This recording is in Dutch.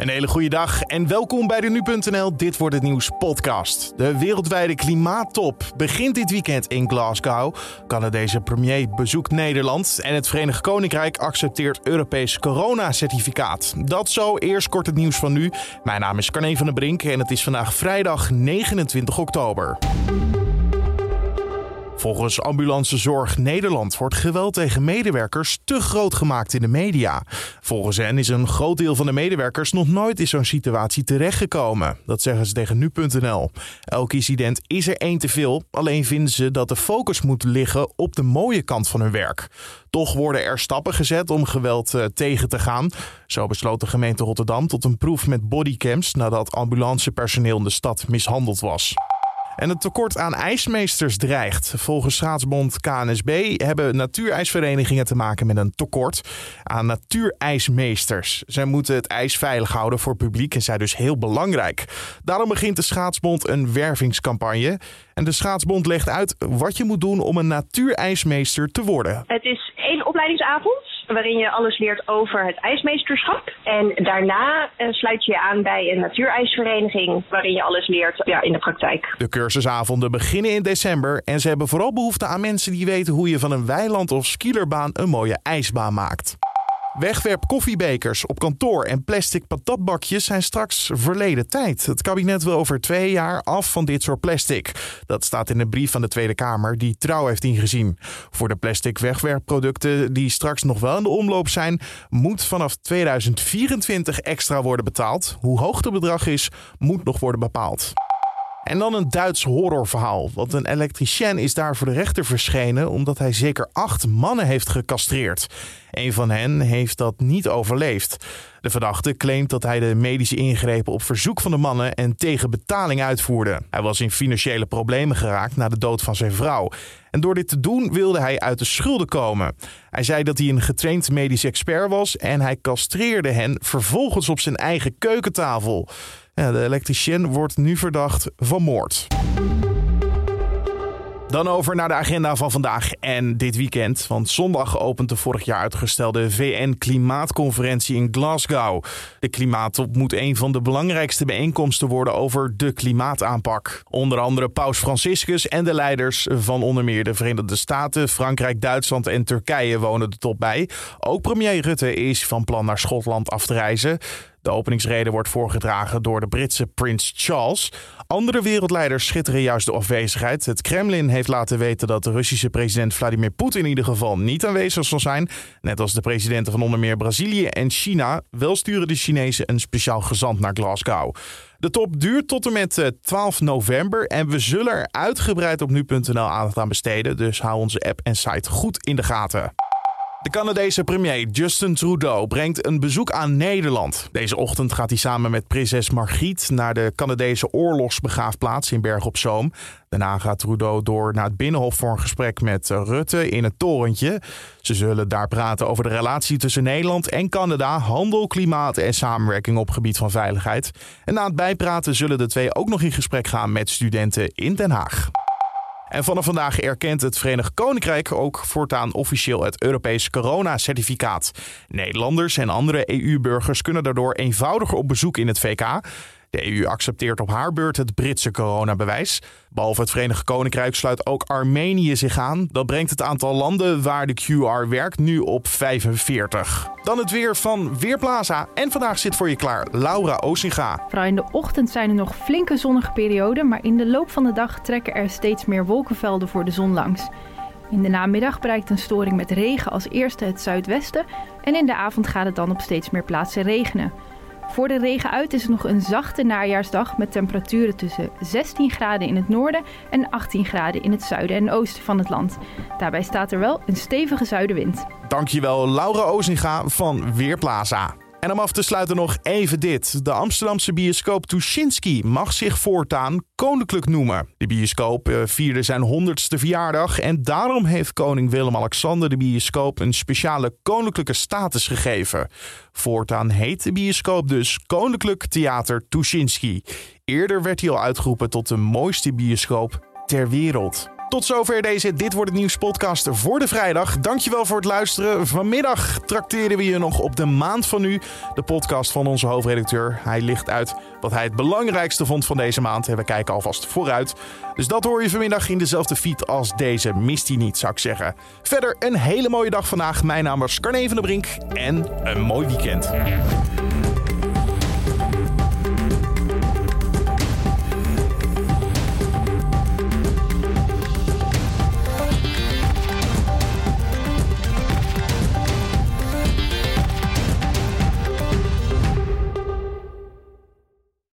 Een hele goede dag en welkom bij de Nu.nl Dit Wordt Het Nieuws podcast. De wereldwijde klimaattop begint dit weekend in Glasgow. Canadese premier bezoekt Nederland en het Verenigd Koninkrijk accepteert Europees coronacertificaat. Dat zo, eerst kort het nieuws van nu. Mijn naam is Carne van der Brink en het is vandaag vrijdag 29 oktober. Volgens Ambulancezorg Nederland wordt geweld tegen medewerkers te groot gemaakt in de media. Volgens hen is een groot deel van de medewerkers nog nooit in zo'n situatie terechtgekomen. Dat zeggen ze tegen nu.nl. Elk incident is er één te veel, alleen vinden ze dat de focus moet liggen op de mooie kant van hun werk. Toch worden er stappen gezet om geweld eh, tegen te gaan. Zo besloot de gemeente Rotterdam tot een proef met bodycams nadat ambulancepersoneel in de stad mishandeld was. En het tekort aan ijsmeesters dreigt. Volgens schaatsbond KNSB hebben natuurijsverenigingen te maken met een tekort aan natuurijsmeesters. Zij moeten het ijs veilig houden voor publiek en zijn dus heel belangrijk. Daarom begint de schaatsbond een wervingscampagne. En de schaatsbond legt uit wat je moet doen om een natuurijsmeester te worden. Het is één opleidingsavond waarin je alles leert over het ijsmeesterschap. En daarna uh, sluit je je aan bij een natuurijsvereniging waarin je alles leert ja, in de praktijk. De cursusavonden beginnen in december en ze hebben vooral behoefte aan mensen die weten hoe je van een weiland of skierbaan een mooie ijsbaan maakt. Wegwerp koffiebekers op kantoor en plastic patatbakjes zijn straks verleden tijd. Het kabinet wil over twee jaar af van dit soort plastic. Dat staat in een brief van de Tweede Kamer die Trouw heeft ingezien. Voor de plastic wegwerpproducten die straks nog wel in de omloop zijn, moet vanaf 2024 extra worden betaald. Hoe hoog het bedrag is, moet nog worden bepaald. En dan een Duits horrorverhaal. Want een elektricien is daar voor de rechter verschenen omdat hij zeker acht mannen heeft gecastreerd. Een van hen heeft dat niet overleefd. De verdachte claimt dat hij de medische ingrepen op verzoek van de mannen en tegen betaling uitvoerde. Hij was in financiële problemen geraakt na de dood van zijn vrouw. En door dit te doen wilde hij uit de schulden komen. Hij zei dat hij een getraind medisch expert was en hij castreerde hen vervolgens op zijn eigen keukentafel. De elektricien wordt nu verdacht van moord. Dan over naar de agenda van vandaag en dit weekend. Want zondag opent de vorig jaar uitgestelde VN-klimaatconferentie in Glasgow. De klimaattop moet een van de belangrijkste bijeenkomsten worden over de klimaataanpak. Onder andere Paus Franciscus en de leiders van onder meer de Verenigde Staten, Frankrijk, Duitsland en Turkije wonen de top bij. Ook premier Rutte is van plan naar Schotland af te reizen. De openingsrede wordt voorgedragen door de Britse prins Charles. Andere wereldleiders schitteren juist de afwezigheid. Het Kremlin heeft laten weten dat de Russische president Vladimir Poetin in ieder geval niet aanwezig zal zijn. Net als de presidenten van onder meer Brazilië en China. Wel sturen de Chinezen een speciaal gezant naar Glasgow. De top duurt tot en met 12 eh, november en we zullen er uitgebreid op nu.nl aandacht aan besteden. Dus hou onze app en site goed in de gaten. De Canadese premier Justin Trudeau brengt een bezoek aan Nederland. Deze ochtend gaat hij samen met prinses Margriet naar de Canadese oorlogsbegraafplaats in Berg op Zoom. Daarna gaat Trudeau door naar het Binnenhof voor een gesprek met Rutte in het torentje. Ze zullen daar praten over de relatie tussen Nederland en Canada, handel, klimaat en samenwerking op gebied van veiligheid. En na het bijpraten zullen de twee ook nog in gesprek gaan met studenten in Den Haag. En vanaf vandaag erkent het Verenigd Koninkrijk ook voortaan officieel het Europees coronacertificaat. Nederlanders en andere EU-burgers kunnen daardoor eenvoudiger op bezoek in het VK. De EU accepteert op haar beurt het Britse coronabewijs. Behalve het Verenigd Koninkrijk sluit ook Armenië zich aan. Dat brengt het aantal landen waar de QR werkt nu op 45. Dan het weer van Weerplaza. En vandaag zit voor je klaar Laura Osinga. Vooral in de ochtend zijn er nog flinke zonnige perioden, maar in de loop van de dag trekken er steeds meer wolkenvelden voor de zon langs. In de namiddag bereikt een storing met regen als eerste het zuidwesten en in de avond gaat het dan op steeds meer plaatsen regenen. Voor de regen uit is het nog een zachte najaarsdag met temperaturen tussen 16 graden in het noorden en 18 graden in het zuiden en oosten van het land. Daarbij staat er wel een stevige zuidenwind. Dankjewel Laura Ozinga van Weerplaza. En om af te sluiten nog even dit. De Amsterdamse bioscoop Tuschinski mag zich voortaan koninklijk noemen. De bioscoop eh, vierde zijn honderdste verjaardag en daarom heeft koning Willem-Alexander de bioscoop een speciale koninklijke status gegeven. Voortaan heet de bioscoop dus Koninklijk Theater Tuschinski. Eerder werd hij al uitgeroepen tot de mooiste bioscoop ter wereld. Tot zover deze Dit Wordt Het Nieuws podcast voor de vrijdag. Dankjewel voor het luisteren. Vanmiddag trakteren we je nog op de maand van nu. De podcast van onze hoofdredacteur. Hij ligt uit wat hij het belangrijkste vond van deze maand. En we kijken alvast vooruit. Dus dat hoor je vanmiddag in dezelfde feed als deze. Mist hij niet, zou ik zeggen. Verder een hele mooie dag vandaag. Mijn naam is Carne van der Brink. En een mooi weekend.